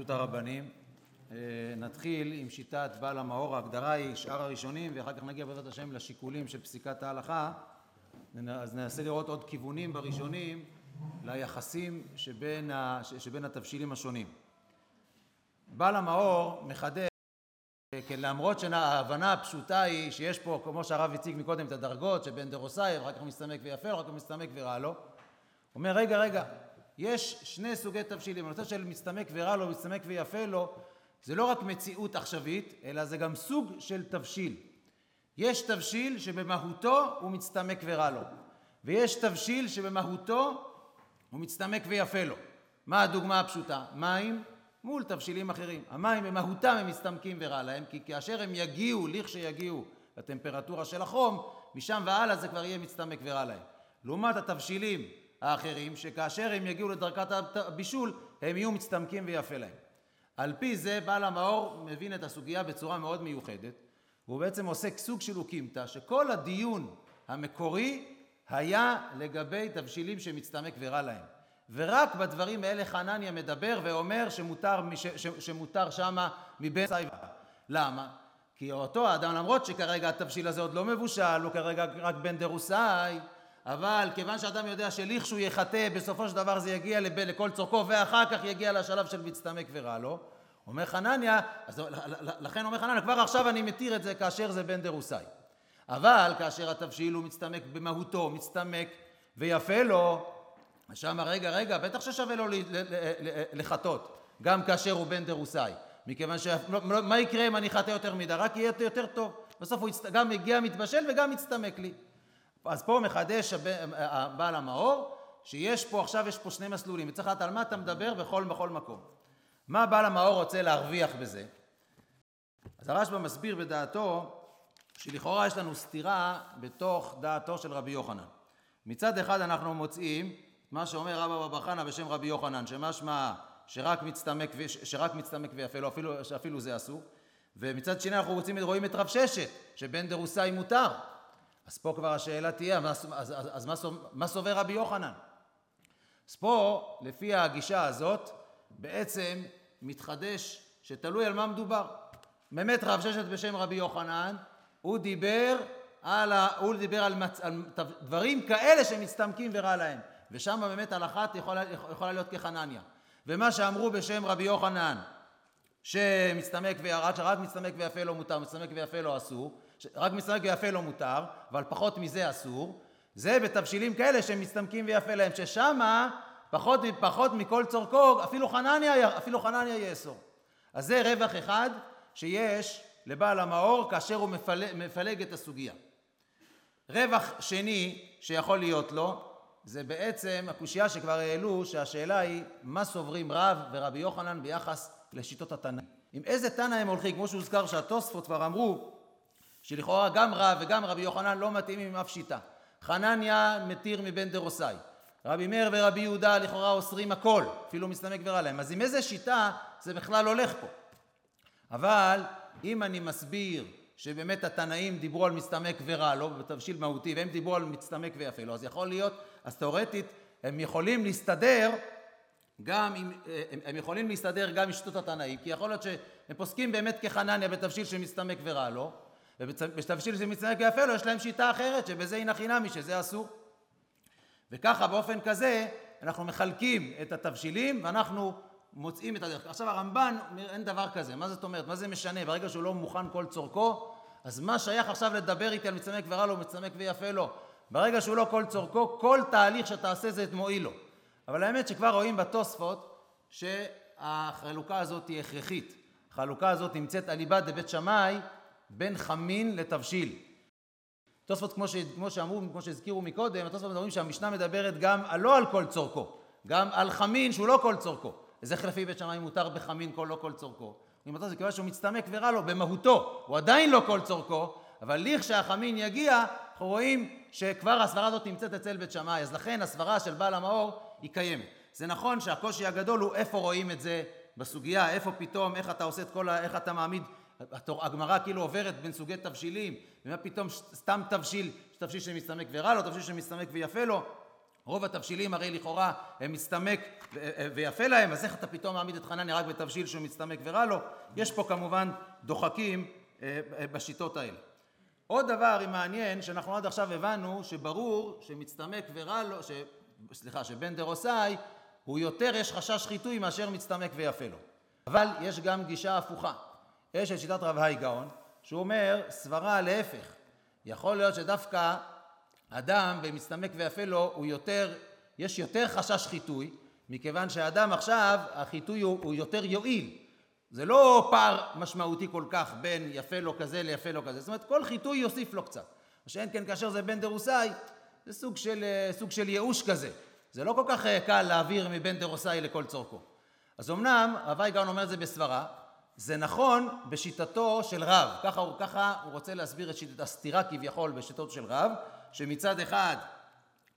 ברשות הרבנים. אה, נתחיל עם שיטת בעל המאור, ההגדרה היא שאר הראשונים ואחר כך נגיע בעזרת השם לשיקולים של פסיקת ההלכה אז ננסה לראות עוד כיוונים בראשונים ליחסים שבין, ה, שבין התבשילים השונים. בעל המאור מחדש למרות שההבנה הפשוטה היא שיש פה כמו שהרב הציג מקודם את הדרגות שבין דרוסאי ואחר כך מסתמק ויפה ואחר כך מסתמק ורע לו אומר רגע רגע יש שני סוגי תבשילים הנושא של מסתמק ורע לו מסתמק ויפה לו זה לא רק מציאות עכשווית אלא זה גם סוג של תבשיל יש תבשיל שבמהותו הוא מצטמק ורע לו ויש תבשיל שבמהותו הוא מצטמק ויפה לו מה הדוגמה הפשוטה? מים מול תבשילים אחרים. המים במהותם הם מסתמקים ורע להם, כי כאשר הם יגיעו, לכשיגיעו לטמפרטורה של החום, משם והלאה זה כבר יהיה מצטמק ורע להם. לעומת התבשילים האחרים, שכאשר הם יגיעו לדרכת הבישול, הם יהיו מצטמקים ויפה להם. על פי זה בעל המאור מבין את הסוגיה בצורה מאוד מיוחדת, והוא בעצם עושה סוג של אוקימתא, שכל הדיון המקורי היה לגבי תבשילים שמצטמק ורע להם. ורק בדברים האלה חנניה מדבר ואומר שמותר, ש, ש, שמותר שמה מבין סייבה. למה? כי אותו האדם, למרות שכרגע התבשיל הזה עוד לא מבושל, הוא כרגע רק בן דרוסאי, אבל כיוון שאדם יודע שלכשהוא יחטא, בסופו של דבר זה יגיע לב, לכל צורכו, ואחר כך יגיע לשלב של מצטמק ורע לו. אומר חנניה, אז לכן אומר חנניה, כבר עכשיו אני מתיר את זה כאשר זה בן דרוסאי. אבל כאשר התבשיל הוא מצטמק במהותו, מצטמק ויפה לו, שם רגע רגע בטח ששווה לו לחטות גם כאשר הוא בן דרוסאי מכיוון שמה יקרה אם אני חטא יותר מדי רק יהיה יותר טוב בסוף הוא גם מגיע מתבשל וגם מצטמק לי אז פה מחדש בעל המאור שיש פה עכשיו יש פה שני מסלולים. וצריך לדעת על מה אתה מדבר בכל בכל מקום. מה בעל המאור רוצה להרוויח בזה? אז הרשב"א מסביר בדעתו שלכאורה יש לנו סתירה בתוך דעתו של רבי יוחנן. מצד אחד אנחנו מוצאים מה שאומר רבא בבא חנא בשם רבי יוחנן, שמשמע שרק מצטמק, שרק מצטמק ויפה לו, אפילו, שאפילו זה אסור, ומצד שני אנחנו רוצים, רואים את רב ששת, שבן דרוסאי מותר. אז פה כבר השאלה תהיה, אז, אז, אז, אז מה, מה סובר רבי יוחנן? אז פה, לפי הגישה הזאת, בעצם מתחדש שתלוי על מה מדובר. באמת רב ששת בשם רבי יוחנן, הוא דיבר על, ה, הוא דיבר על, מצ, על דברים כאלה שמצטמקים ורע להם. ושם באמת הלכת יכולה, יכולה להיות כחנניה. ומה שאמרו בשם רבי יוחנן, שמצטמק ורק שרק מצטמק ויפה לא מותר, מצטמק ויפה לא אסור, רק מצטמק ויפה לא מותר, אבל פחות מזה אסור, זה בתבשילים כאלה שמצטמקים ויפה להם, ששמה פחות, פחות מכל צורכו, אפילו חנניה, אפילו חנניה יאסור. אז זה רווח אחד שיש לבעל המאור כאשר הוא מפלג, מפלג את הסוגיה. רווח שני שיכול להיות לו, זה בעצם הקושייה שכבר העלו, שהשאלה היא מה סוברים רב ורבי יוחנן ביחס לשיטות התנאים. עם איזה תנא הם הולכים? כמו שהוזכר שהתוספות כבר אמרו שלכאורה גם רב וגם רבי יוחנן לא מתאימים עם אף שיטה. חנניה מתיר מבן דרוסאי. רבי מאיר ורבי יהודה לכאורה אוסרים הכל, אפילו מסתמק ורע להם. אז עם איזה שיטה זה בכלל הולך פה. אבל אם אני מסביר שבאמת התנאים דיברו על מסתמק ורע לו, בתבשיל מהותי, והם דיברו על מצטמק ויפה לו, אז יכול להיות, אז תאורטית הם יכולים להסתדר גם עם, הם, הם יכולים להסתדר גם עם שיטות התנאים, כי יכול להיות שהם פוסקים באמת כחנניה בתבשיל שמסתמק ורע לו, ובתבשיל ויפה לו יש להם שיטה אחרת, שבזה היא נכי נמי, שזה אסור. וככה באופן כזה אנחנו מחלקים את התבשילים ואנחנו מוצאים את הדרך. עכשיו הרמב"ן אין דבר כזה, מה זאת אומרת? מה זה משנה? ברגע שהוא לא מוכן כל צורכו, אז מה שייך עכשיו לדבר איתי על מצטמק ורע לו, מצטמק ויפה לו? ברגע שהוא לא כל צורכו, כל תהליך שתעשה זה מועיל לו. אבל האמת שכבר רואים בתוספות שהחלוקה הזאת היא הכרחית. החלוקה הזאת נמצאת על ליבת דבית שמאי בין חמין לתבשיל. תוספות כמו, ש... כמו שאמרו, כמו שהזכירו מקודם, התוספות מדברים שהמשנה מדברת גם לא על כל צורכו, גם על חמין שהוא לא כל צורכו. וזה לפי בית שמאי מותר בחמין כל לא כל צורכו. אם אתה זה כיוון שהוא מצטמק ורע לו במהותו, הוא עדיין לא כל צורכו, אבל לכשהחמין יגיע, אנחנו רואים שכבר הסברה הזאת נמצאת אצל בית שמאי, אז לכן הסברה של בעל המאור היא קיימת. זה נכון שהקושי הגדול הוא איפה רואים את זה בסוגיה, איפה פתאום, איך אתה עושה את כל ה... איך אתה מעמיד, הגמרא כאילו עוברת בין סוגי תבשילים, ומה פתאום סתם תבשיל, תבשיל שמסתמק ורע לו, תבשיל שמסתמק ויפה לו, רוב התבשילים הרי לכאורה הם מצטמק ויפה להם, אז איך אתה פתאום מעמיד את חנניה רק בתבשיל שהוא מצטמק ורע לו? יש פה כמובן דוחקים אה, אה, בשיטות האלה. עוד דבר מעניין שאנחנו עד עכשיו הבנו שברור שמצטמק ורע לו, ש... סליחה, שבן דרוסאי הוא יותר יש חשש חיטוי מאשר מצטמק ויפה לו. אבל יש גם גישה הפוכה. יש את שיטת רב האי גאון, שהוא אומר סברה להפך. יכול להיות שדווקא אדם במצטמק ויפה לו הוא יותר, יש יותר חשש חיטוי, מכיוון שהאדם עכשיו, החיטוי הוא, הוא יותר יועיל. זה לא פער משמעותי כל כך בין יפה לו כזה ליפה לו כזה. זאת אומרת, כל חיטוי יוסיף לו קצת. מה שאין כן כאשר זה בן דרוסאי, זה סוג של, סוג של ייאוש כזה. זה לא כל כך אה, קל להעביר מבן דרוסאי לכל צורכו. אז אמנם, רב אייגאון אומר את זה בסברה, זה נכון בשיטתו של רב. ככה הוא, ככה הוא רוצה להסביר את שיטת הסתירה כביכול בשיטות של רב, שמצד אחד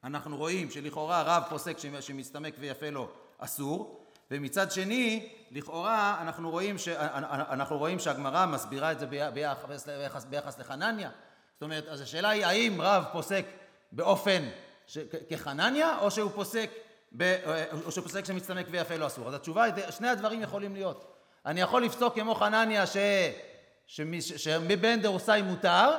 אנחנו רואים שלכאורה רב פוסק שמסתמק ויפה לו אסור, ומצד שני, לכאורה אנחנו רואים, ש... אנחנו רואים שהגמרא מסבירה את זה ביחס, ביחס, ביחס לחנניה. זאת אומרת, אז השאלה היא האם רב פוסק באופן ש... כחנניה, או שהוא פוסק, ב... או שהוא פוסק שמצטמק ויפה לו אסור. אז התשובה היא, שני הדברים יכולים להיות. אני יכול לפסוק כמו חנניה ש... שמבן דרוסאי מותר,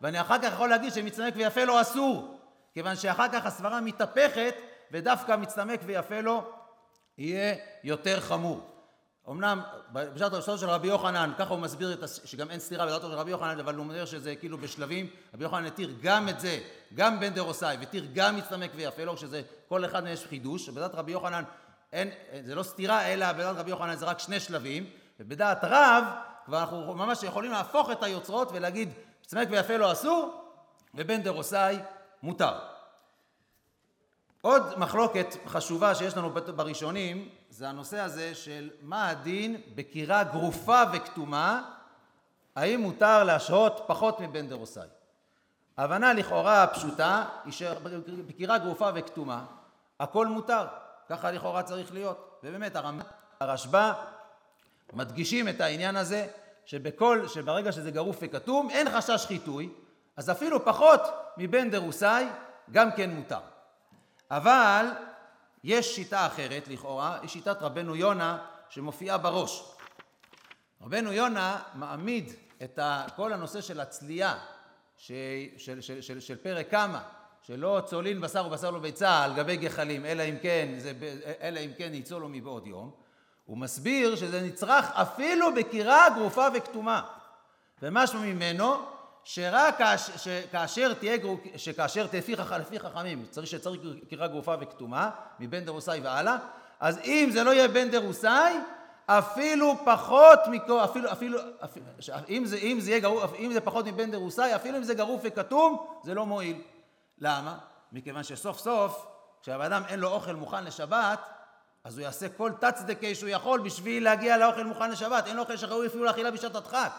ואני אחר כך יכול להגיד שמצטמק ויפה לו אסור, כיוון שאחר כך הסברה מתהפכת ודווקא מצטמק ויפה לו יהיה יותר חמור. אמנם בשעת הראשון של רבי יוחנן, ככה הוא מסביר את, הס... שגם אין סתירה בדעתו של רבי יוחנן, אבל הוא אומר שזה כאילו בשלבים, רבי יוחנן התיר גם את זה, גם בן דרוסאי, והתיר גם מצטמק ויפה לו, שזה כל אחד מהם יש חידוש, בדעת רבי יוחנן אין, זה לא סתירה, אלא בדעת רבי יוחנן זה רק שני שלבים, ובדעת רב כבר אנחנו ממש יכולים להפוך את היוצרות ולהגיד מצטמק ויפה לו אסור, ובן דרוסאי מותר. עוד מחלוקת חשובה שיש לנו בראשונים זה הנושא הזה של מה הדין בקירה גרופה וכתומה, האם מותר להשהות פחות מבן דרוסאי. ההבנה לכאורה הפשוטה היא שבקירה גרופה וכתומה הכל מותר, ככה לכאורה צריך להיות. ובאמת הרמב"ם, הרשב"א מדגישים את העניין הזה שבכל, שברגע שזה גרוף וכתום אין חשש חיטוי, אז אפילו פחות מבן דרוסאי גם כן מותר. אבל יש שיטה אחרת לכאורה, היא שיטת רבנו יונה שמופיעה בראש. רבנו יונה מעמיד את כל הנושא של הצלייה של, של, של, של, של פרק קמא, שלא צולין בשר ובשר לו ביצה על גבי גחלים, אלא אם כן, זה, אלא אם כן ייצור לו מבעוד יום, הוא מסביר שזה נצרך אפילו בקירה גרופה וכתומה. ומשהו ממנו שרק כאשר תהיה, שכאשר תהיה לפי חכמים, צריך שצריך קירה גרופה וכתומה, מבן דרוסאי והלאה, אז אם זה לא יהיה בן דרוסאי, אפילו פחות מכל, אפילו, אפילו, אפילו אם, זה, אם, זה יהיה גרוף, אם זה פחות מבן דרוסאי, אפילו אם זה גרוף וכתום, זה לא מועיל. למה? מכיוון שסוף סוף, כשהבן אדם אין לו אוכל מוכן לשבת, אז הוא יעשה כל תצדקי שהוא יכול בשביל להגיע לאוכל מוכן לשבת. אין לו אוכל שראוי אפילו לאכילה בשעת הדחק.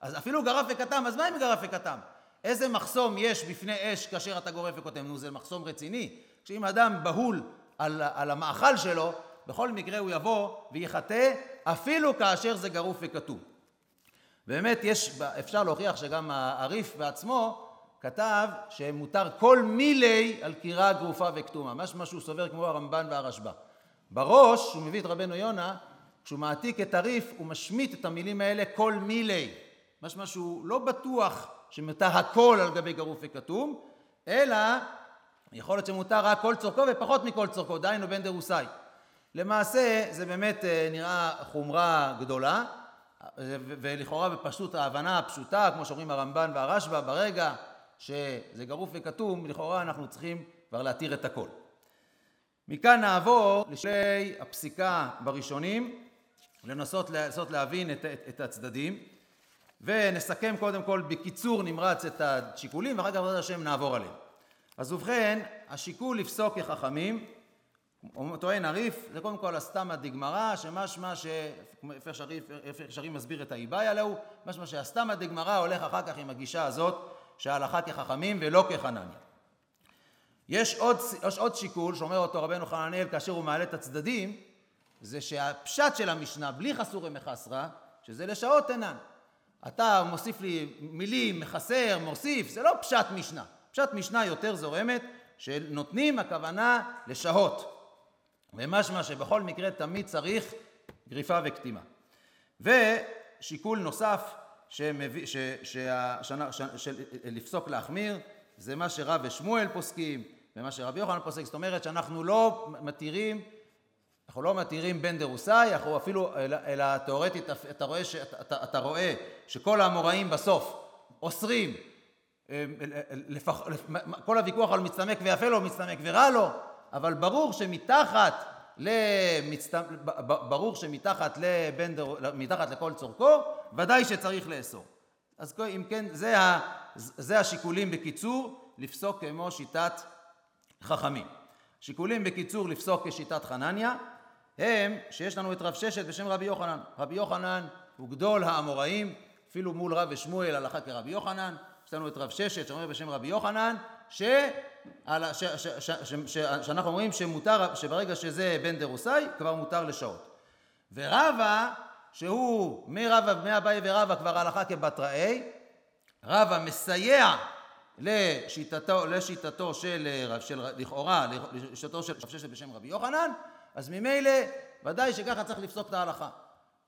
אז אפילו גרף וכתם, אז מה אם גרף וכתם? איזה מחסום יש בפני אש כאשר אתה גורף וכותם? נו, זה מחסום רציני. כשאם אדם בהול על, על המאכל שלו, בכל מקרה הוא יבוא ויחטא אפילו כאשר זה גרוף וכתוב. באמת יש, אפשר להוכיח שגם הריף בעצמו כתב שמותר כל מילי על קירה גרופה וכתומה, מה שהוא סובר כמו הרמב"ן והרשב"א. בראש, הוא מביא את רבנו יונה, כשהוא מעתיק את הריף, הוא משמיט את המילים האלה כל מילי. משמע שהוא לא בטוח שמותר הכל על גבי גרוף וכתום, אלא יכול להיות שמותר רק כל צורכו ופחות מכל צורכו, דהיינו בן דרוסאי. למעשה זה באמת אה, נראה חומרה גדולה, ולכאורה בפשוט ההבנה הפשוטה, כמו שאומרים הרמב"ן והרשב"א, ברגע שזה גרוף וכתום, לכאורה אנחנו צריכים כבר להתיר את הכל. מכאן נעבור לשלי הפסיקה בראשונים, לנסות, לנסות להבין את, את, את הצדדים. ונסכם קודם כל בקיצור נמרץ את השיקולים ואחר כך בעזרת השם נעבור עליהם. אז ובכן, השיקול לפסוק כחכמים, טוען הריף, זה קודם כל הסתמא דגמרא, שמשמע ש... איפה שריף מסביר את האיבאי עליהו, משמע שהסתמא דגמרא הולך אחר כך עם הגישה הזאת שההלכה כחכמים ולא כחנניה. יש עוד, יש עוד שיקול שאומר אותו רבנו חננאל כאשר הוא מעלה את הצדדים, זה שהפשט של המשנה בלי חסורי מחסרא, שזה לשעות אינן. אתה מוסיף לי מילים, מחסר, מוסיף, זה לא פשט משנה. פשט משנה יותר זורמת, שנותנים הכוונה לשהות. ומשמע שבכל מקרה תמיד צריך גריפה וקטימה. ושיקול נוסף שמביא, ש, שהשנה, ש, ש, לפסוק להחמיר זה מה שרב ושמואל פוסקים ומה שרבי יוחנן פוסק, זאת אומרת שאנחנו לא מתירים, אנחנו לא מתירים בן דרוסאי, אנחנו אפילו, אלא, אלא תאורטית אתה רואה, ש, אתה, אתה רואה שכל האמוראים בסוף אוסרים, לפח, כל הוויכוח על מצטמק ויפה לו, מצטמק ורע לו, אבל ברור שמתחת למצט... ברור שמתחת לבן דר... מתחת לכל צורכו, ודאי שצריך לאסור. אז אם כן, זה, ה... זה השיקולים בקיצור לפסוק כמו שיטת חכמים. שיקולים בקיצור לפסוק כשיטת חנניה הם שיש לנו את רב ששת בשם רבי יוחנן. רבי יוחנן הוא גדול האמוראים, אפילו מול רב ושמואל הלכה כרבי יוחנן. יש לנו את רב ששת שאומר בשם רבי יוחנן, ש... ש... ש... ש... ש... שאנחנו אומרים שמותר, שברגע שזה בן דרוסאי כבר מותר לשעות. ורבא, שהוא מרבא, מאביי ורבא כבר הלכה כבתראי, רבא מסייע לשיטתו, לשיטתו של, של לכאורה, לשיטתו של רב ששת בשם רבי יוחנן, אז ממילא ודאי שככה צריך לפסוק את ההלכה.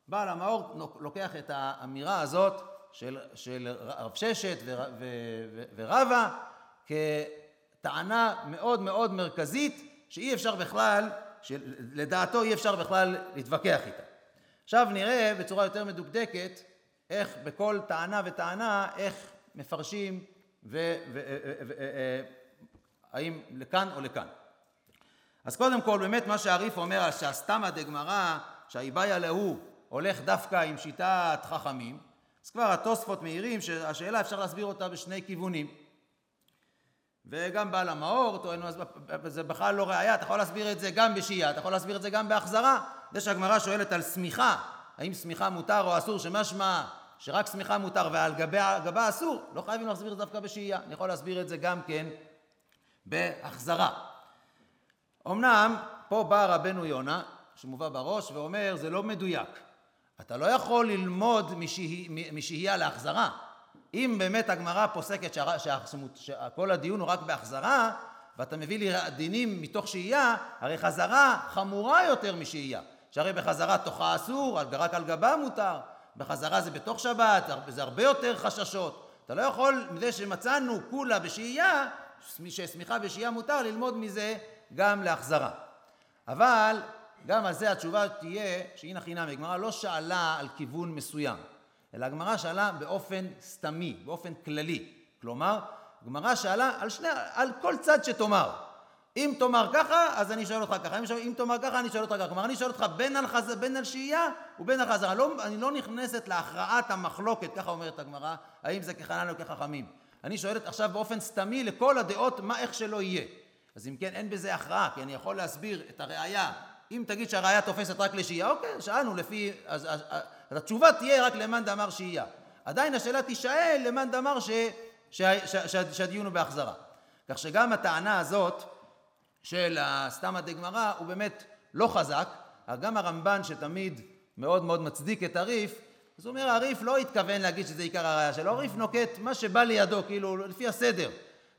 בעל המאור לוקח את האמירה הזאת של, של רב ששת ורבא כטענה מאוד מאוד מרכזית שאי אפשר בכלל, שלדעתו אי אפשר בכלל להתווכח איתה. עכשיו נראה בצורה יותר מדוקדקת איך בכל טענה וטענה, איך מפרשים והאם לכאן או לכאן. אז קודם כל באמת מה שהריף אומר שהסתמא דגמרא שהאיבעיה להו הולך דווקא עם שיטת חכמים אז כבר התוספות מעירים שהשאלה אפשר להסביר אותה בשני כיוונים וגם בעל המאור טוען, זה בכלל לא ראייה, אתה יכול להסביר את זה גם בשהייה, אתה יכול להסביר את זה גם בהחזרה. זה שהגמרא שואלת על שמיכה, האם שמיכה מותר או אסור, שמשמע שרק שמיכה מותר ועל גבה, גבה אסור, לא חייבים להסביר את זה דווקא בשהייה. אני יכול להסביר את זה גם כן בהחזרה. אמנם פה בא רבנו יונה, שמובא בראש, ואומר זה לא מדויק. אתה לא יכול ללמוד משהייה להחזרה. אם באמת הגמרא פוסקת שכל הדיון הוא רק בהחזרה, ואתה מביא לי דינים מתוך שהייה, הרי חזרה חמורה יותר משהייה. שהרי בחזרה תוכה אסור, רק על גבה מותר, בחזרה זה בתוך שבת, זה הרבה יותר חששות. אתה לא יכול, מזה שמצאנו כולה בשהייה, ששמיכה בשהייה מותר, ללמוד מזה גם להחזרה. אבל גם על זה התשובה תהיה שהנה חינם, הגמרא לא שאלה על כיוון מסוים. אלא הגמרא שאלה באופן סתמי, באופן כללי. כלומר, הגמרא שאלה על, שני, על כל צד שתאמר. אם תאמר ככה, אז אני שואל אותך ככה. אם, אם תאמר ככה, אני שואל אותך ככה. כלומר, אני שואל אותך בין על, חז... בין על שהייה ובין על חזרה. לא, אני לא נכנסת להכרעת המחלוקת, ככה אומרת הגמרא, האם זה כחנן או כחכמים. אני שואלת עכשיו באופן סתמי לכל הדעות, מה איך שלא יהיה. אז אם כן, אין בזה הכרעה, כי אני יכול להסביר את הראייה. אם תגיד שהראייה תופסת רק לשהייה, אוקיי, שאלנו לפי... אז, אז, אז התשובה תהיה רק למאן דאמר שהייה. עדיין השאלה תישאל למאן דאמר ש, ש, ש, ש, שהדיון הוא בהחזרה. כך שגם הטענה הזאת של הסתמא דגמרא הוא באמת לא חזק, גם הרמב"ן שתמיד מאוד מאוד מצדיק את הריף, אז הוא אומר הריף לא התכוון להגיד שזה עיקר הראייה שלו, הריף נוקט מה שבא לידו, כאילו לפי הסדר.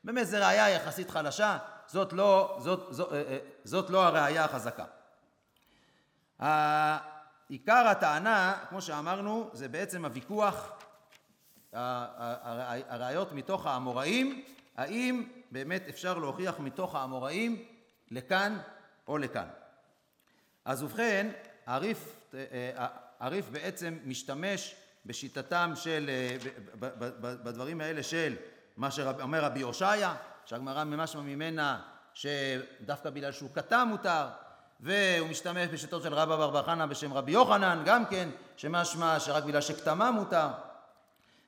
באמת זו ראייה יחסית חלשה, זאת לא, זאת, זאת, אה, אה, זאת לא הראייה החזקה. עיקר הטענה, כמו שאמרנו, זה בעצם הוויכוח, הראיות מתוך האמוראים, האם באמת אפשר להוכיח מתוך האמוראים לכאן או לכאן. אז ובכן, הריף, הריף בעצם משתמש בשיטתם של, בדברים האלה של מה שאומר רבי הושעיה, שהגמרא ממשמע ממנה שדווקא בגלל שהוא קטע מותר, והוא משתמש בשיטות של רבא בר בר חנא בשם רבי יוחנן, גם כן, שמשמע שרק בגלל שכתמה מותר.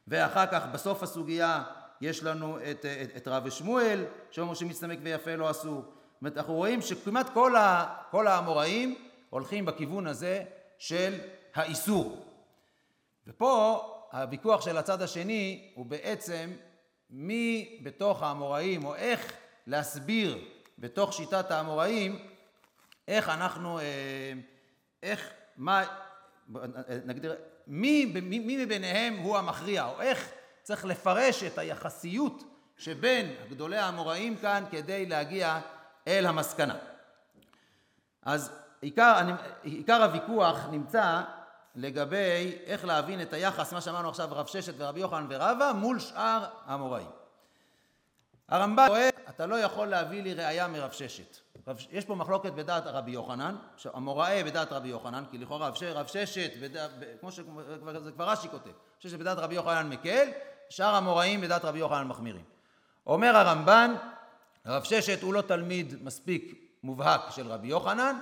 ואחר כך, בסוף הסוגיה, יש לנו את, את, את רב ושמואל, שאומר שמצטמק ויפה לא אסור. זאת אומרת, אנחנו רואים שכמעט כל, ה, כל האמוראים הולכים בכיוון הזה של האיסור. ופה הוויכוח של הצד השני הוא בעצם מי בתוך האמוראים, או איך להסביר בתוך שיטת האמוראים איך אנחנו, אה, איך, מה, נגדיר, מי, מי, מי מביניהם הוא המכריע, או איך צריך לפרש את היחסיות שבין גדולי האמוראים כאן כדי להגיע אל המסקנה. אז עיקר, אני, עיקר הוויכוח נמצא לגבי איך להבין את היחס, מה שאמרנו עכשיו רב ששת ורבי יוחנן ורבא, מול שאר האמוראים. הרמב"ם טוען, אתה לא יכול להביא לי ראייה מרב ששת. רב, יש פה מחלוקת בדעת רבי יוחנן, המוראי בדעת רבי יוחנן, כי לכאורה רב, רב ששת, בדעת, כמו שזה כבר רש"י כותב, ששת בדעת רבי יוחנן מקל, שאר המוראים בדעת רבי יוחנן מחמירים. אומר הרמב"ן, רב ששת הוא לא תלמיד מספיק מובהק של רבי יוחנן,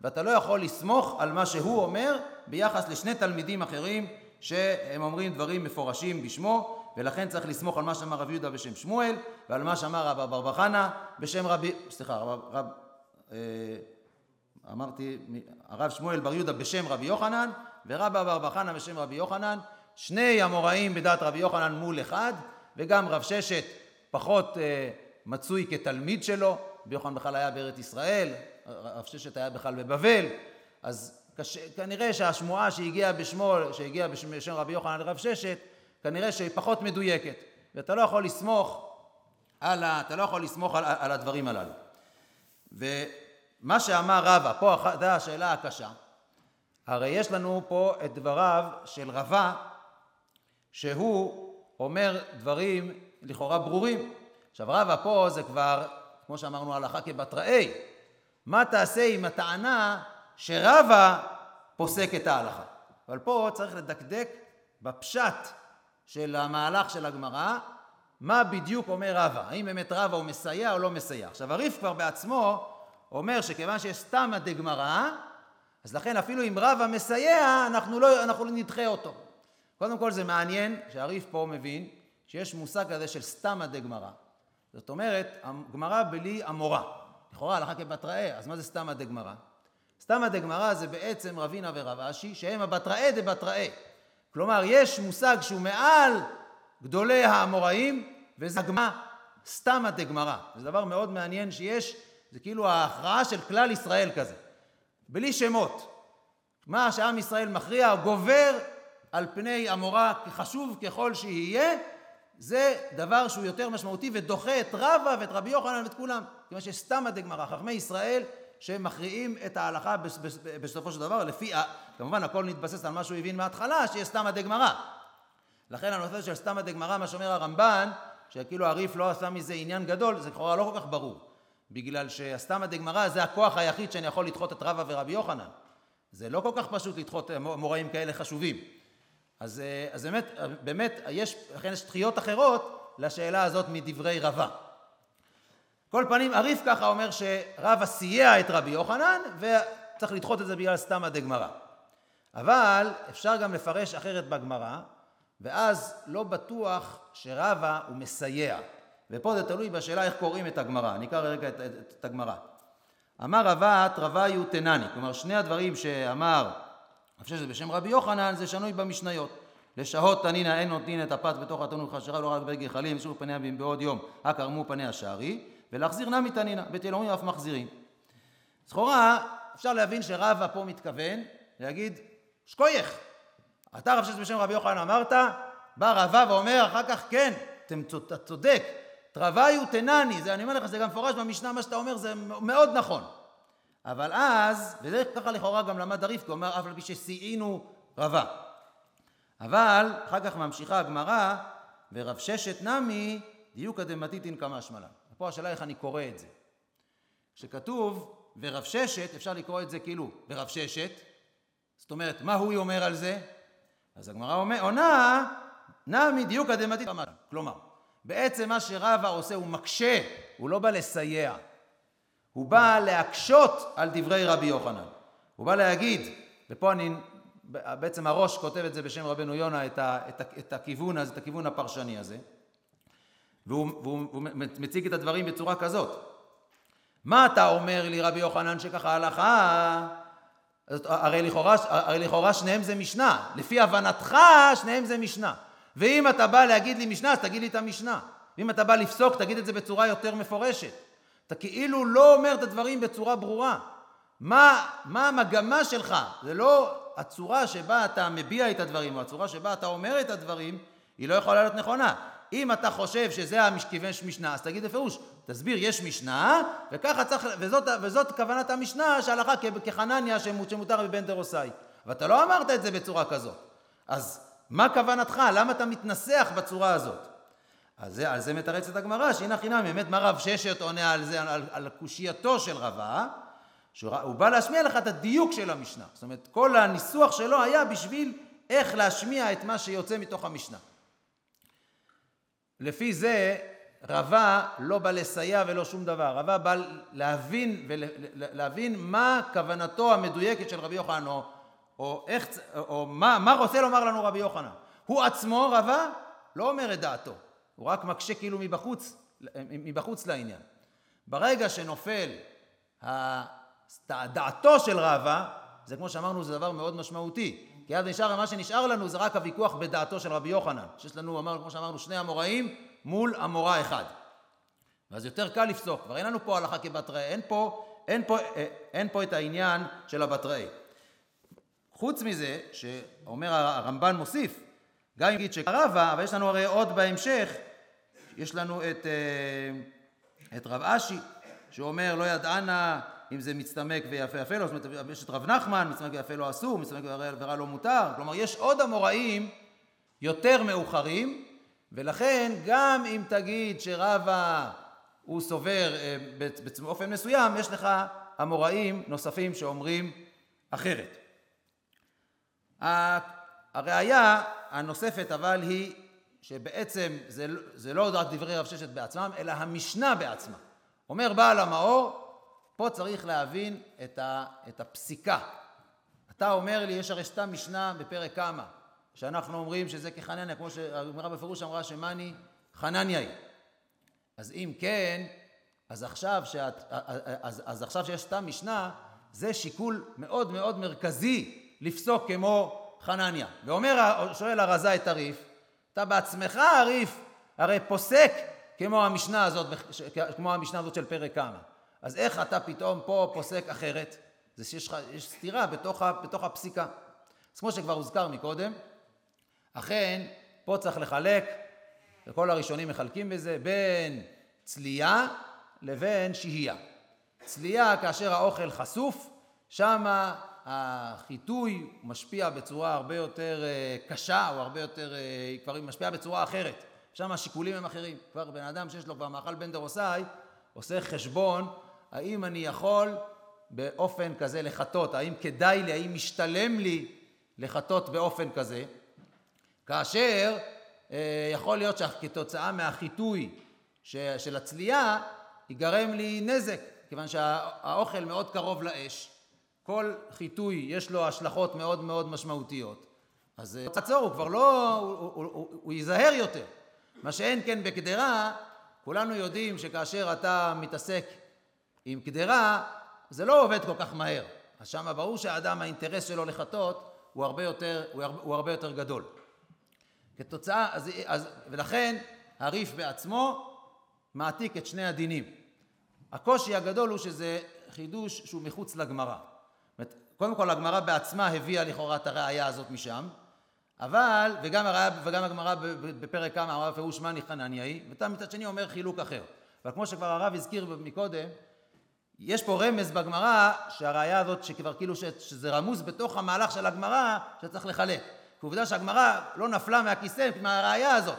ואתה לא יכול לסמוך על מה שהוא אומר ביחס לשני תלמידים אחרים שהם אומרים דברים מפורשים בשמו, ולכן צריך לסמוך על מה שאמר רבי יהודה בשם שמואל, ועל מה שאמר רב בר חנא בשם רבי, סליחה, רב, רב אה, אמרתי, הרב שמואל בר יהודה בשם רבי יוחנן, ורב בר חנא בשם רבי יוחנן, שני המוראים בדעת רבי יוחנן מול אחד, וגם רב ששת פחות אה, מצוי כתלמיד שלו, רבי יוחנן בכלל היה בארץ ישראל, רב ששת היה בכלל בבבל, אז קש... כנראה שהשמועה שהגיעה בשמו, שהגיעה בשם רבי יוחנן לרב ששת, כנראה שהיא פחות מדויקת, ואתה לא יכול לסמוך על, ה... אתה לא יכול לסמוך על, על הדברים הללו. ומה שאמר רבא, פה זו השאלה הקשה, הרי יש לנו פה את דבריו של רבא, שהוא אומר דברים לכאורה ברורים. עכשיו רבא פה זה כבר, כמו שאמרנו, הלכה כבתראי. מה תעשה עם הטענה שרבא פוסק את ההלכה? אבל פה צריך לדקדק בפשט של המהלך של הגמרא, מה בדיוק אומר רבא, האם באמת רבא הוא מסייע או לא מסייע. עכשיו הריף כבר בעצמו אומר שכיוון שיש סתמא דגמרא, אז לכן אפילו אם רבא מסייע, אנחנו לא, אנחנו לא נדחה אותו. קודם כל זה מעניין שהריף פה מבין שיש מושג כזה של סתמא דגמרא. זאת אומרת, גמרא בלי אמורה. לכאורה הלכה כבתראה, אז מה זה סתמא דגמרא? סתמא דגמרא זה בעצם רבינה ורב אשי, שהם הבתראה דבתראה. כלומר, יש מושג שהוא מעל גדולי האמוראים, וזה הגמרא סתמא דגמרא. זה דבר מאוד מעניין שיש, זה כאילו ההכרעה של כלל ישראל כזה, בלי שמות. מה שעם ישראל מכריע גובר על פני אמורה, חשוב ככל שיהיה, זה דבר שהוא יותר משמעותי ודוחה את רבא ואת רבי יוחנן ואת כולם. כיוון שסתמא דגמרא, חכמי ישראל שמכריעים את ההלכה בסופו של דבר, לפי, כמובן הכל נתבסס על מה שהוא הבין מההתחלה, שיש סתמא דגמרא. לכן הנושא של סתמא דגמרא, מה שאומר הרמב"ן, שכאילו הריף לא עשה מזה עניין גדול, זה לכאורה לא כל כך ברור. בגלל שהסתמא דגמרא זה הכוח היחיד שאני יכול לדחות את רבא ורבי יוחנן. זה לא כל כך פשוט לדחות מוראים כאלה חשובים. אז, אה, אז באמת, באמת יש, לכן יש דחיות אחרות לשאלה הזאת מדברי רבה. כל פנים, הריף ככה אומר שרבא סייע את רבי יוחנן וצריך לדחות את זה בגלל סתמא דגמרא. אבל אפשר גם לפרש אחרת בגמרא, ואז לא בטוח שרבא הוא מסייע. ופה זה תלוי בשאלה איך קוראים את הגמרא. אני אקרא רגע את, את, את הגמרא. אמר רבת רביו תנני, כלומר שני הדברים שאמר אני חושב שזה בשם רבי יוחנן זה שנוי במשניות. לשהות תנינא אין נותנין את הפת בתוך התנור חשרה לא רק בגחלים ושוב פניה בעוד יום הקרמו פניה שערי ולהחזיר נמי תנינא בית אלוהים אף מחזירים. זכורה אפשר להבין שרבא פה מתכוון להגיד שקוייך אתה רב שש בשם רבי יוחנן אמרת בא רבא ואומר אחר כך כן אתה צודק תרוויו תנני זה אני אומר לך זה גם מפורש במשנה מה שאתה אומר זה מאוד נכון אבל אז, וזה ככה לכאורה גם למד הריף, כי הוא אומר אף על פי שסייעינו רבה. אבל אחר כך ממשיכה הגמרא, ורב ששת נמי דיוקא דמתיתין כמה שמלן. פה השאלה איך אני קורא את זה. כשכתוב ורב ששת, אפשר לקרוא את זה כאילו ורב ששת, זאת אומרת, מה הוא אומר על זה? אז הגמרא עונה, נמי דיוקא דמתיתין כמה שמלן. כלומר, בעצם מה שרבא עושה, הוא מקשה, הוא לא בא לסייע. הוא בא להקשות על דברי רבי יוחנן. הוא בא להגיד, ופה אני, בעצם הראש כותב את זה בשם רבנו יונה, את, ה, את, ה, את הכיוון הזה, את הכיוון הפרשני הזה, והוא, והוא, והוא מציג את הדברים בצורה כזאת. מה אתה אומר לי רבי יוחנן שככה הלכה? הרי לכאורה, הרי לכאורה שניהם זה משנה, לפי הבנתך שניהם זה משנה. ואם אתה בא להגיד לי משנה, אז תגיד לי את המשנה. ואם אתה בא לפסוק, תגיד את זה בצורה יותר מפורשת. אתה כאילו לא אומר את הדברים בצורה ברורה. מה, מה המגמה שלך? זה לא הצורה שבה אתה מביע את הדברים, או הצורה שבה אתה אומר את הדברים, היא לא יכולה להיות נכונה. אם אתה חושב שזה הכיוון משנה, אז תגיד בפירוש, תסביר, יש משנה, וככה צריך, וזאת, וזאת כוונת המשנה שהלכה כחנניה שמותר בבן דרוסאי. ואתה לא אמרת את זה בצורה כזאת. אז מה כוונתך? למה אתה מתנסח בצורה הזאת? אז זה, על זה מתרצת הגמרא, שהנה חינם, באמת מה רב ששת עונה על זה, על, על קושייתו של רבה, שהוא בא להשמיע לך את הדיוק של המשנה. זאת אומרת, כל הניסוח שלו היה בשביל איך להשמיע את מה שיוצא מתוך המשנה. לפי זה רבה לא בא לסייע ולא שום דבר, רבה בא להבין, להבין מה כוונתו המדויקת של רבי יוחנן, או, או, איך, או מה, מה רוצה לומר לנו רבי יוחנן. הוא עצמו, רבה, לא אומר את דעתו, הוא רק מקשה כאילו מבחוץ, מבחוץ לעניין. ברגע שנופל דעתו של רבה, זה כמו שאמרנו, זה דבר מאוד משמעותי. כי אז נשאר, מה שנשאר לנו זה רק הוויכוח בדעתו של רבי יוחנן, שיש לנו, אמר, כמו שאמרנו, שני אמוראים מול אמורא אחד. ואז יותר קל לפסוק, כבר אין לנו פה הלכה כבתראי, אין פה, אין פה, אה, אין פה את העניין של הבתראי. חוץ מזה, שאומר הרמב"ן מוסיף, גם אם נגיד שקרבה, אבל יש לנו הרי עוד בהמשך, יש לנו את, אה, את רב אשי, שאומר לא ידענה אם זה מצטמק ויפה יפה לו, זאת אומרת יש את רב נחמן, מצטמק ויפה לו אסור, מצטמק ורע לא מותר, כלומר יש עוד אמוראים יותר מאוחרים, ולכן גם אם תגיד שרבה הוא סובר אה, באופן מסוים, יש לך אמוראים נוספים שאומרים אחרת. הראיה הנוספת אבל היא שבעצם זה, זה לא רק דברי רב ששת בעצמם, אלא המשנה בעצמה. אומר בעל המאור, פה צריך להבין את, ה, את הפסיקה. אתה אומר לי, יש הרי סתם משנה בפרק כמה, שאנחנו אומרים שזה כחנניה, כמו שהגמרא בפירוש אמרה שמאני חנניה היא. אז אם כן, אז עכשיו, שאת, אז, אז עכשיו שיש סתם משנה, זה שיקול מאוד מאוד מרכזי לפסוק כמו חנניה. ואומר, שואל הרזה את הריף, אתה בעצמך הריף הרי פוסק כמו המשנה הזאת, כמו המשנה הזאת של פרק כמה. אז איך אתה פתאום פה פוסק אחרת? זה שיש לך, יש סתירה בתוך, בתוך הפסיקה. אז כמו שכבר הוזכר מקודם, אכן, פה צריך לחלק, וכל הראשונים מחלקים בזה, בין צלייה לבין שהייה. צלייה כאשר האוכל חשוף, שמה החיטוי משפיע בצורה הרבה יותר אה, קשה, או הרבה יותר, אה, כבר משפיע בצורה אחרת. שם השיקולים הם אחרים. כבר בן אדם שיש לו כבר מאכל בן דרוסאי, עושה חשבון האם אני יכול באופן כזה לחטות, האם כדאי לי, האם משתלם לי לחטות באופן כזה, כאשר אה, יכול להיות שכתוצאה מהחיטוי של הצלייה ייגרם לי נזק, כיוון שהאוכל מאוד קרוב לאש, כל חיטוי יש לו השלכות מאוד מאוד משמעותיות, אז אה, עצור, הוא כבר לא, הוא, הוא, הוא, הוא ייזהר יותר. מה שאין כן בקדרה, כולנו יודעים שכאשר אתה מתעסק עם קדרה, זה לא עובד כל כך מהר. אז שם ברור שהאדם, האינטרס שלו לחטות הוא הרבה יותר, הוא הרבה, הוא הרבה יותר גדול. כתוצאה, אז, אז, ולכן הריף בעצמו מעתיק את שני הדינים. הקושי הגדול הוא שזה חידוש שהוא מחוץ לגמרא. קודם כל הגמרא בעצמה הביאה לכאורה את הראייה הזאת משם, אבל, וגם, הראייה, וגם הגמרא בפרק כמה אמרה בפירוש מאני חנניה היא, ומצד שני אומר חילוק אחר. אבל כמו שכבר הרב הזכיר מקודם, יש פה רמז בגמרא שהראייה הזאת שכבר כאילו שזה רמוז בתוך המהלך של הגמרא שצריך לחלק. כי עובדה שהגמרא לא נפלה מהכיסא מהראייה הזאת.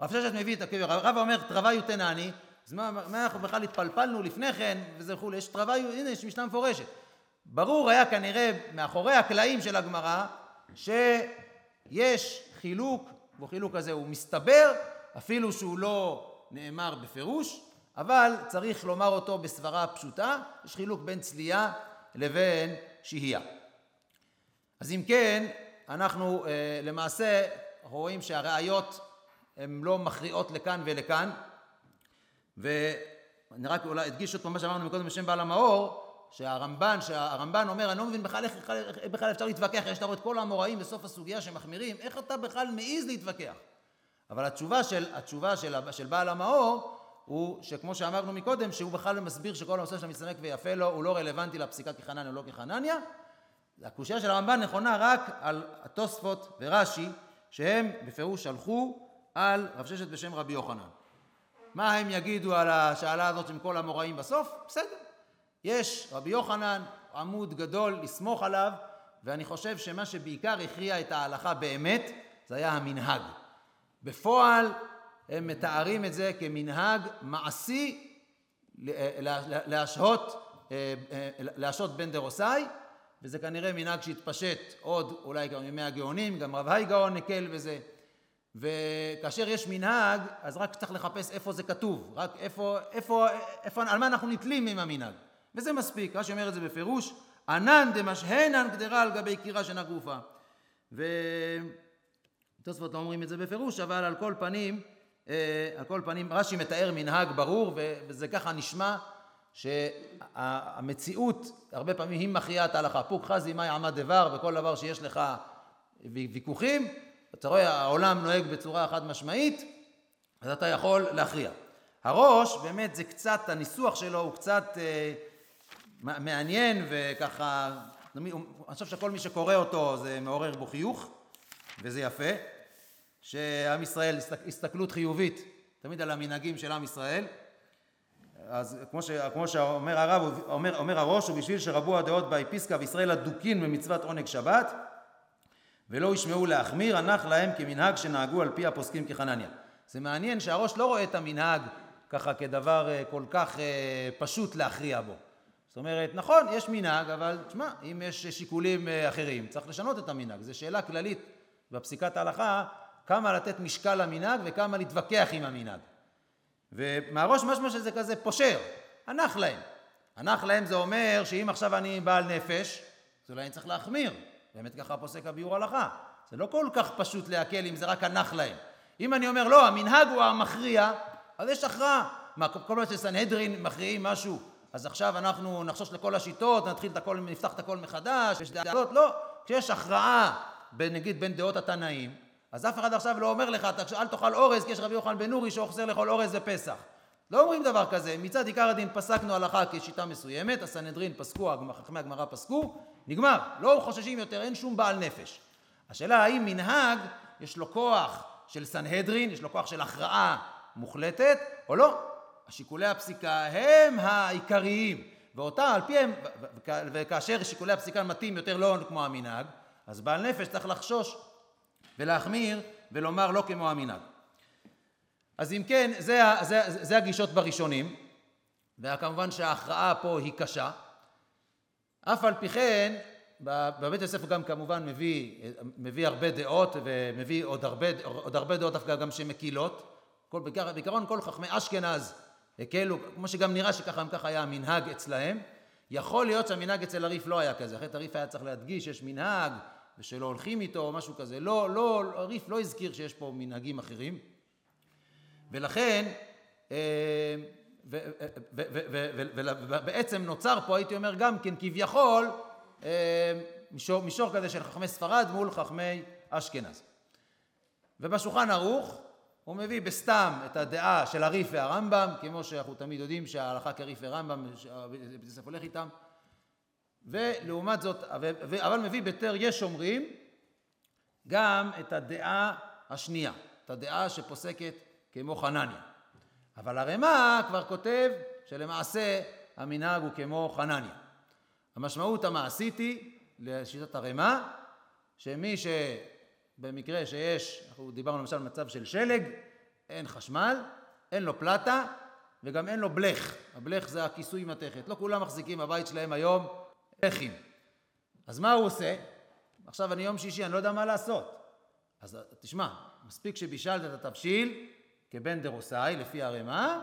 רב ששת מביא את הקבר, הרב אומר תרווה יותנני, אז מה, מה אנחנו בכלל התפלפלנו לפני כן וזה וכולי, יש תרווה, הנה יש משנה מפורשת. ברור היה כנראה מאחורי הקלעים של הגמרא שיש חילוק, והחילוק הזה הוא מסתבר, אפילו שהוא לא נאמר בפירוש, אבל צריך לומר אותו בסברה פשוטה, יש חילוק בין צלייה לבין שהייה. אז אם כן, אנחנו אה, למעשה רואים שהראיות הן לא מכריעות לכאן ולכאן, ואני רק אולי אדגיש עוד מה שאמרנו מקודם בשם בעל המאור, שהרמב"ן, שהרמב"ן אומר, אני לא מבין בכלל איך, איך, איך בכלל אפשר להתווכח, יש לך את כל האמוראים בסוף הסוגיה שמחמירים, איך אתה בכלל מעז להתווכח? אבל התשובה של, התשובה של, של בעל המאור הוא שכמו שאמרנו מקודם, שהוא בכלל מסביר שכל הנושא של המצטמק ויפה לו הוא לא רלוונטי לפסיקה כחנניה או לא כחנניה. הקושייה של הרמב"ן נכונה רק על התוספות ורש"י, שהם בפירוש הלכו על רב ששת בשם רבי יוחנן. מה הם יגידו על השאלה הזאת עם כל המוראים בסוף? בסדר. יש רבי יוחנן, עמוד גדול, לסמוך עליו, ואני חושב שמה שבעיקר הכריע את ההלכה באמת, זה היה המנהג. בפועל הם מתארים את זה כמנהג מעשי להשהות, אה, אה, להשהות בן דרוסאי, וזה כנראה מנהג שהתפשט עוד אולי גם ימי הגאונים, גם רב הייגאון הקל בזה. וכאשר יש מנהג, אז רק צריך לחפש איפה זה כתוב, רק איפה, איפה, איפה, על מה אנחנו נתלים עם המנהג. וזה מספיק, רש"י אומר את זה בפירוש, ענן דמשהנן גדרה על גבי קירה שנה גופה. ותוספות לא אומרים את זה בפירוש, אבל על כל פנים, אה, על כל פנים רש"י מתאר מנהג ברור, וזה ככה נשמע שהמציאות הרבה פעמים היא מכריעה את ההלכה. פוק חזי מאי עמד דבר, וכל דבר שיש לך ויכוחים, אתה רואה העולם נוהג בצורה חד משמעית, אז אתה יכול להכריע. הראש, באמת זה קצת, הניסוח שלו הוא קצת אה, מעניין וככה, אני חושב שכל מי שקורא אותו זה מעורר בו חיוך, וזה יפה, שעם ישראל, הסתכלות חיובית תמיד על המנהגים של עם ישראל. אז כמו, ש, כמו שאומר הרב, אומר, אומר הראש, ובשביל שרבו הדעות באפיסקה וישראל הדוקין במצוות עונג שבת, ולא ישמעו להחמיר, הנח להם כמנהג שנהגו על פי הפוסקים כחנניה. זה מעניין שהראש לא רואה את המנהג ככה כדבר אה, כל כך אה, פשוט להכריע בו. זאת אומרת, נכון, יש מנהג, אבל תשמע, אם יש שיקולים אה, אחרים, צריך לשנות את המנהג. זו שאלה כללית בפסיקת ההלכה, כמה לתת משקל למנהג וכמה להתווכח עם המנהג. ומהראש משמע שזה כזה פושר, הנח להם. הנח להם זה אומר שאם עכשיו אני בעל נפש, אז אולי אני צריך להחמיר. באמת ככה פוסק הביאור הלכה. זה לא כל כך פשוט להקל אם זה רק הנח להם. אם אני אומר, לא, המנהג הוא המכריע, אז יש הכרעה. מה, כל פעם שסנהדרין מכריעים משהו, אז עכשיו אנחנו נחשוש לכל השיטות, נתחיל את הכל, נפתח את הכל מחדש, יש דעות, לא. כשיש הכרעה, נגיד בין דעות התנאים, אז אף אחד עכשיו לא אומר לך, אל תאכל אורז, כי יש רבי יוחנן בן נורי שאוכזר לאכול אורז זה פסח. לא אומרים דבר כזה, מצד עיקר הדין פסקנו הלכה כשיטה מסוימת, הסנהדרין פסקו, חכמי הגמרא פסקו, נגמר, לא חוששים יותר, אין שום בעל נפש. השאלה האם מנהג יש לו כוח של סנהדרין, יש לו כוח של הכרעה מוחלטת, או לא. השיקולי הפסיקה הם העיקריים, ואותה על פיהם, וכאשר שיקולי הפסיקה מתאים יותר לא כמו המנהג, אז בעל נפש צריך לחשוש ולהחמיר ולומר לא כמו המנהג. אז אם כן, זה, זה, זה הגישות בראשונים, וכמובן שההכרעה פה היא קשה. אף על פי כן, בבית הספר גם כמובן מביא, מביא הרבה דעות ומביא עוד הרבה, עוד הרבה דעות דווקא גם שמקילות. כל, בעיקרון כל חכמי אשכנז הקלו, כמו שגם נראה שככה גם ככה היה המנהג אצלהם. יכול להיות שהמנהג אצל הריף לא היה כזה, אחרת הריף היה צריך להדגיש שיש מנהג ושלא הולכים איתו או משהו כזה. לא, לא, הריף לא הזכיר שיש פה מנהגים אחרים. ולכן, ובעצם נוצר פה, הייתי אומר גם כן, כביכול, מישור כזה של חכמי ספרד מול חכמי אשכנז. ובשולחן ערוך הוא מביא בסתם את הדעה של הריף והרמב"ם, כמו שאנחנו תמיד יודעים שההלכה כריף ורמב"ם, בית הספר הולך איתם, ולעומת זאת, אבל מביא בתר יש אומרים גם את הדעה השנייה, את הדעה שפוסקת כמו חנניה. אבל הרמ"א כבר כותב שלמעשה המנהג הוא כמו חנניה. המשמעות המעשית היא, לשיטת הרמ"א, שמי שבמקרה שיש, אנחנו דיברנו למשל על מצב של שלג, אין חשמל, אין לו פלטה וגם אין לו בלך. הבלך זה הכיסוי מתכת. לא כולם מחזיקים בבית שלהם היום לחים. אז מה הוא עושה? עכשיו אני יום שישי, אני לא יודע מה לעשות. אז תשמע, מספיק שבישלת את התבשיל, כבן דרוסאי, לפי הרמ"א,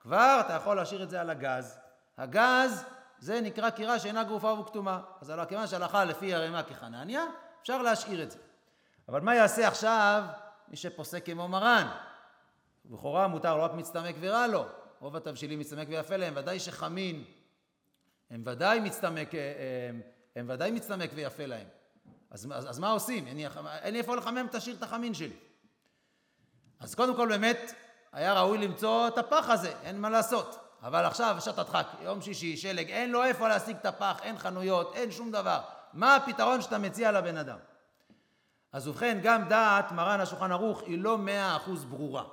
כבר אתה יכול להשאיר את זה על הגז. הגז זה נקרא קירה שאינה גרופה וכתומה. אז כיוון שהלכה לפי הרמ"א כחנניה, אפשר להשאיר את זה. אבל מה יעשה עכשיו מי שפוסק כמו מרן? לכאורה מותר לא רק מצטמק ורע לו, רוב התבשילים מצטמק ויפה להם, ודאי שחמין הם ודאי מצטמק, הם, הם ודאי מצטמק ויפה להם. אז, אז, אז מה עושים? אין לי איפה לחמם את השיר את החמין שלי. אז קודם כל באמת היה ראוי למצוא את הפח הזה, אין מה לעשות. אבל עכשיו שעת הדחק, יום שישי, שלג, אין לו איפה להשיג את הפח, אין חנויות, אין שום דבר. מה הפתרון שאתה מציע לבן אדם? אז ובכן, גם דעת מרן השולחן ערוך היא לא מאה אחוז ברורה.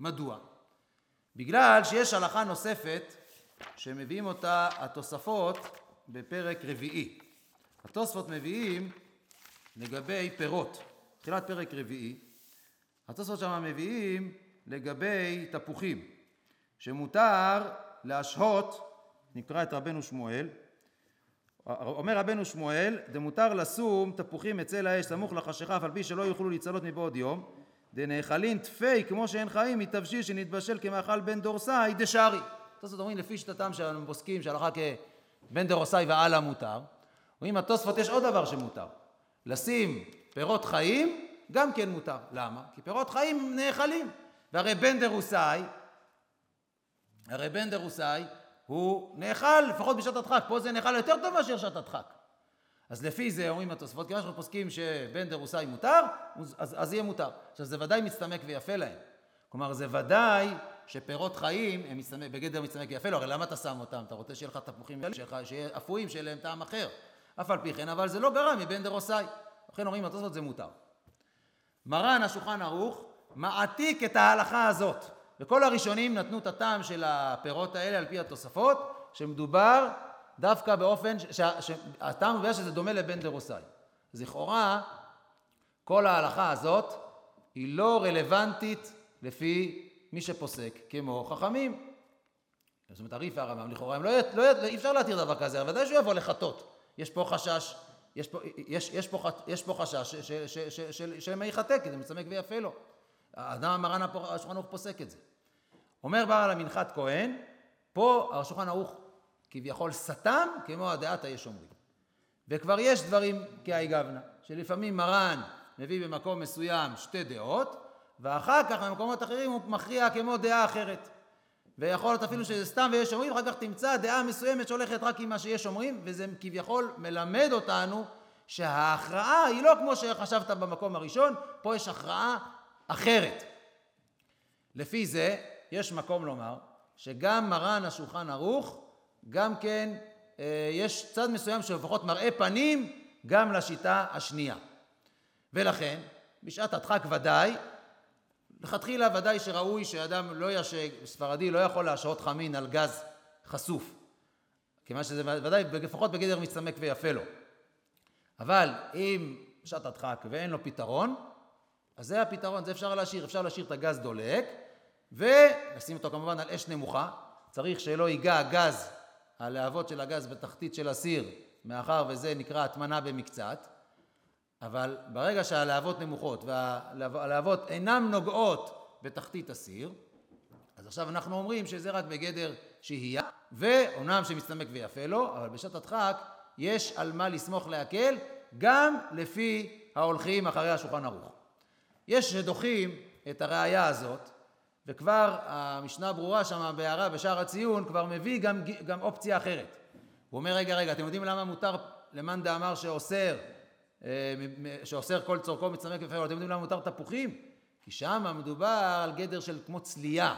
מדוע? בגלל שיש הלכה נוספת שמביאים אותה התוספות בפרק רביעי. התוספות מביאים לגבי פירות, תחילת פרק רביעי, התוספות שם מביאים לגבי תפוחים, שמותר להשהות, נקרא את רבנו שמואל, אומר רבנו שמואל, דמותר לשום תפוחים אצל האש סמוך לחשיכה אף על פי שלא יוכלו להצלות מבעוד יום, דנאכלין תפי כמו שאין חיים מתבשיל שנתבשל כמאכל בן דורסאי דשארי. תוספות אומרים לפי שיטתם של הפוסקים שהלכה כבן דורסאי והלאה מותר. אומרים התוספות יש עוד דבר שמותר, לשים פירות חיים גם כן מותר. למה? כי פירות חיים נאכלים. והרי בן דרוסאי, הרי בן דרוסאי הוא נאכל לפחות בשעת הדחק, פה זה נאכל יותר טוב מאשר שעת הדחק. אז לפי זה אומרים התוספות, כיוון שאנחנו פוסקים שבן דרוסאי מותר, אז, אז יהיה מותר. עכשיו זה ודאי מצטמק ויפה להם. כלומר זה ודאי שפירות חיים הם מצטמק, בגדר מצטמק ויפה לו, הרי למה אתה שם אותם? אתה רוצה שיהיה לך תפוחים שיהיה אפויים, שיהיה להם טעם אחר. אף על פי כן, אבל זה לא גרם מבן דרוסאי. לכן אומרים התוספות זה מותר. מרן השולחן ערוך מעתיק את ההלכה הזאת. וכל הראשונים נתנו את הטעם של הפירות האלה על פי התוספות, שמדובר דווקא באופן, שהטעם הוא שזה דומה לבן דרוסאי. אז לכאורה, כל ההלכה הזאת היא לא רלוונטית לפי מי שפוסק כמו חכמים. זאת אומרת, הריף הרמב"ם, לכאורה, לא, לא, אי אפשר להתיר דבר כזה, אבל ודאי שהוא יבוא לחטות. יש פה חשש, יש פה, יש, יש פה, יש פה חשש שמא ייחטא, כי זה מצמק ויפה לו. האדם המרן השולחן ערוך פוסק את זה. אומר בעל המנחת כהן, פה השולחן ערוך כביכול סתם כמו הדעת היש אומרים. וכבר יש דברים כהאי גבנה, שלפעמים מרן מביא במקום מסוים שתי דעות, ואחר כך במקומות אחרים הוא מכריע כמו דעה אחרת. ויכול להיות אפילו שזה סתם ויש אומרים, אחר כך תמצא דעה מסוימת שהולכת רק עם מה שיש אומרים, וזה כביכול מלמד אותנו שההכרעה היא לא כמו שחשבת במקום הראשון, פה יש הכרעה אחרת. לפי זה, יש מקום לומר שגם מרן השולחן ערוך, גם כן אה, יש צד מסוים שלפחות מראה פנים גם לשיטה השנייה. ולכן, בשעת הדחק ודאי, לכתחילה ודאי שראוי שאדם לא יש... ספרדי לא יכול להשעות חמין על גז חשוף, כיוון שזה ודאי לפחות בגדר מצטמק ויפה לו. אבל אם בשעת הדחק ואין לו פתרון, אז זה הפתרון, זה אפשר להשאיר, אפשר להשאיר את הגז דולק ולשים אותו כמובן על אש נמוכה, צריך שלא ייגע הגז, הלהבות של הגז בתחתית של הסיר, מאחר וזה נקרא הטמנה במקצת, אבל ברגע שהלהבות נמוכות והלהבות אינן נוגעות בתחתית הסיר, אז עכשיו אנחנו אומרים שזה רק בגדר שהייה, ואומנם שמצטמק ויפה לו, אבל בשעת הדחק יש על מה לסמוך להקל, גם לפי ההולכים אחרי השולחן ערוך. יש שדוחים את הראייה הזאת, וכבר המשנה ברורה שם בהערה בשער הציון כבר מביא גם, גם אופציה אחרת. הוא אומר, רגע, רגע, אתם יודעים למה מותר למאן דאמר שאוסר, אה, שאוסר כל צורכו מצמק ופעול, אתם יודעים למה מותר תפוחים? כי שם מדובר על גדר של כמו צלייה.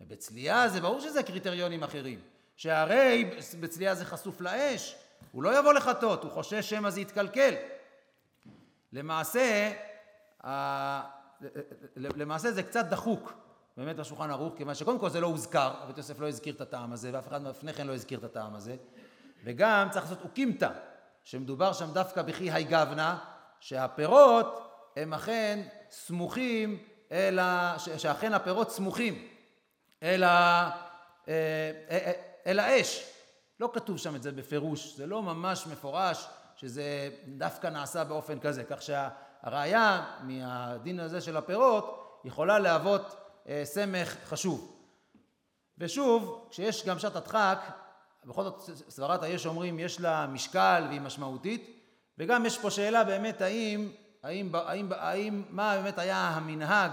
ובצלייה זה ברור שזה קריטריונים אחרים. שהרי בצלייה זה חשוף לאש, הוא לא יבוא לחטות, הוא חושש שמא זה יתקלקל. למעשה, למעשה זה קצת דחוק באמת בשולחן ערוך, כיוון שקודם כל זה לא הוזכר, בית יוסף לא הזכיר את הטעם הזה, ואף אחד לפני כן לא הזכיר את הטעם הזה, וגם צריך לעשות אוקימתא, שמדובר שם דווקא בכי היי גבנה, שהפירות הם אכן סמוכים אל ה... שאכן הפירות סמוכים אל, ה... אה, אה, אה, אל האש. לא כתוב שם את זה בפירוש, זה לא ממש מפורש שזה דווקא נעשה באופן כזה, כך שהראיה מהדין הזה של הפירות יכולה להוות אה, סמך חשוב. ושוב, כשיש גם שעת הדחק, בכל זאת סברת היש אומרים יש לה משקל והיא משמעותית, וגם יש פה שאלה באמת האם, האם, האם, האם מה באמת היה המנהג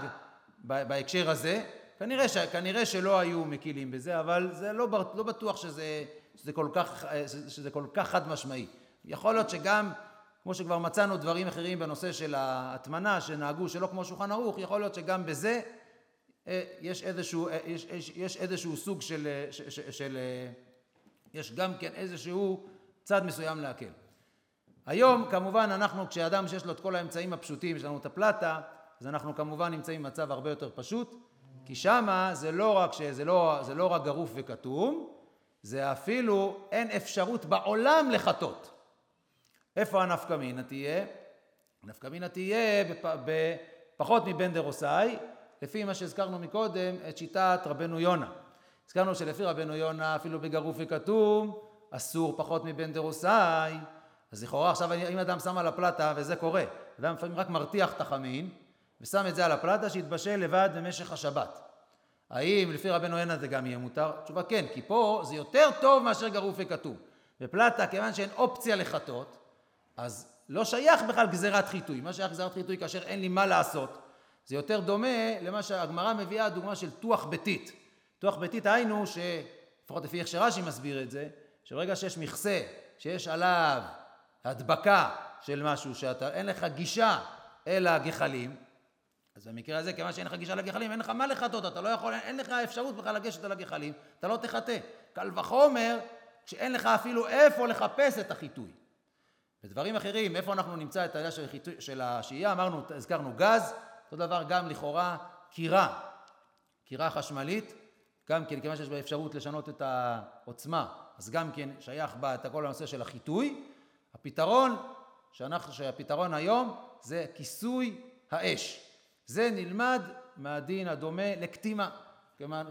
בהקשר הזה, כנראה, ש, כנראה שלא היו מקילים בזה, אבל זה לא, לא בטוח שזה, שזה, כל כך, אה, שזה כל כך חד משמעי. יכול להיות שגם, כמו שכבר מצאנו דברים אחרים בנושא של ההטמנה, שנהגו שלא כמו שולחן ערוך, יכול להיות שגם בזה אה, יש איזשהו, אה, יש, יש, יש איזשהו סוג של, של, של, של, יש גם כן איזשהו צד מסוים להקל. היום כמובן אנחנו, כשאדם שיש לו את כל האמצעים הפשוטים, יש לנו את הפלטה, אז אנחנו כמובן נמצאים במצב הרבה יותר פשוט, כי שמה זה לא רק, שזה לא, זה לא רק גרוף וכתום, זה אפילו אין אפשרות בעולם לחטות. איפה הנפקא מינה תהיה? הנפקא מינה תהיה בפחות מבן דרוסאי, לפי מה שהזכרנו מקודם, את שיטת רבנו יונה. הזכרנו שלפי רבנו יונה, אפילו בגרוף וכתום, אסור פחות מבן דרוסאי. אז לכאורה עכשיו אם אדם שם על הפלטה, וזה קורה, אדם לפעמים רק מרתיח את החמין, ושם את זה על הפלטה, שיתבשל לבד במשך השבת. האם לפי רבנו יונה זה גם יהיה מותר? תשובה כן, כי פה זה יותר טוב מאשר גרוף וכתום. בפלטה, כיוון שאין אופציה לחטות, אז לא שייך בכלל גזירת חיטוי. מה שייך גזירת חיטוי כאשר אין לי מה לעשות? זה יותר דומה למה שהגמרא מביאה דוגמה של תוח ביתית. תוח ביתית היינו, לפחות לפי איך שרש"י מסביר את זה, שברגע שיש מכסה, שיש עליו הדבקה של משהו, שאין לך גישה אל הגחלים, אז במקרה הזה, כיוון שאין לך גישה לגחלים, אין לך מה לחטות, אתה לא יכול, אין לך אפשרות בכלל לגשת אל הגחלים, אתה לא תחטא. קל וחומר, כשאין לך אפילו איפה לחפש את החיטוי. בדברים אחרים, איפה אנחנו נמצא את העניין של, של השהייה? אמרנו, הזכרנו גז, אותו דבר גם לכאורה קירה, קירה חשמלית, גם כן, כיוון שיש בה אפשרות לשנות את העוצמה, אז גם כן שייך בה את כל הנושא של החיטוי. הפתרון, שאנחנו, שהפתרון היום זה כיסוי האש. זה נלמד מהדין הדומה לקטימה.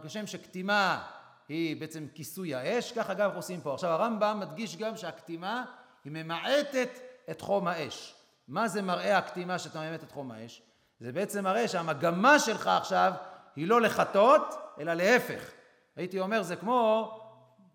כשם שקטימה היא בעצם כיסוי האש, כך אגב עושים פה. עכשיו הרמב"ם מדגיש גם שהקטימה היא ממעטת את חום האש. מה זה מראה הקטימה שאתה ממעט את חום האש? זה בעצם מראה שהמגמה שלך עכשיו היא לא לחטות, אלא להפך. הייתי אומר, זה כמו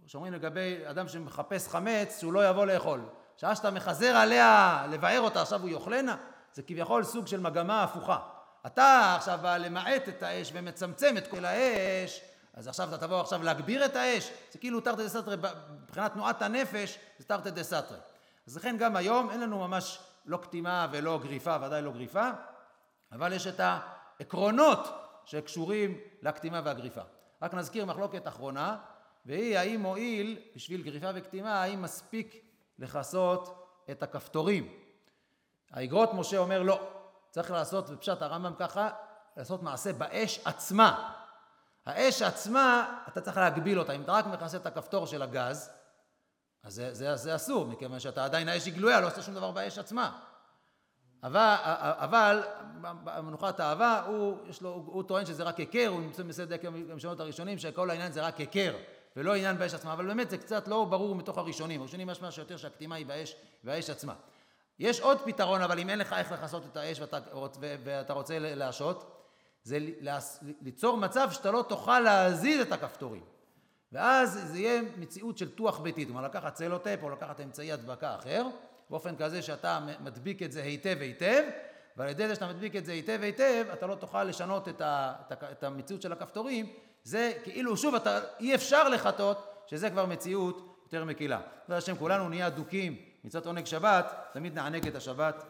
שאומרים לגבי אדם שמחפש חמץ, שהוא לא יבוא לאכול. שעה שאתה מחזר עליה לבאר אותה, עכשיו הוא יאכלנה, זה כביכול סוג של מגמה הפוכה. אתה עכשיו בא למעט את האש ומצמצם את כל האש, אז עכשיו אתה תבוא עכשיו להגביר את האש, זה כאילו תרתי דה סתרי, מבחינת תנועת הנפש זה תרתי דה סתרי. אז לכן גם היום אין לנו ממש לא קטימה ולא גריפה, ודאי לא גריפה, אבל יש את העקרונות שקשורים לקטימה והגריפה. רק נזכיר מחלוקת אחרונה, והיא האם מועיל בשביל גריפה וקטימה, האם מספיק לכסות את הכפתורים. האגרות משה אומר לא, צריך לעשות, בפשט הרמב"ם ככה, לעשות מעשה באש עצמה. האש עצמה, אתה צריך להגביל אותה. אם אתה רק מכסה את הכפתור של הגז, אז זה, זה, זה אסור, מכיוון שאתה עדיין האש היא גלויה, לא עושה שום דבר באש עצמה. אבל, אבל מנוחת האהבה, הוא, לו, הוא, הוא טוען שזה רק היכר, הוא נמצא בסדר המשנות הראשונים, שכל העניין זה רק היכר, ולא עניין באש עצמה, אבל באמת זה קצת לא ברור מתוך הראשונים, הראשונים משמע שיותר שהקטימה היא באש, והאש עצמה. יש עוד פתרון, אבל אם אין לך איך לכסות את האש ואתה, ואתה רוצה להשעות, זה ליצור מצב שאתה לא תוכל להזיז את הכפתורים. ואז זה יהיה מציאות של תוח ביתית, כלומר לקחת צלוטפ או לקחת אמצעי הדבקה אחר, באופן כזה שאתה מדביק את זה היטב היטב, ועל ידי זה שאתה מדביק את זה היטב היטב, אתה לא תוכל לשנות את, ה, את המציאות של הכפתורים, זה כאילו, שוב, אתה, אי אפשר לחטות, שזה כבר מציאות יותר מקילה. בעזרת השם כולנו נהיה אדוקים מצוות עונג שבת, תמיד נענג את השבת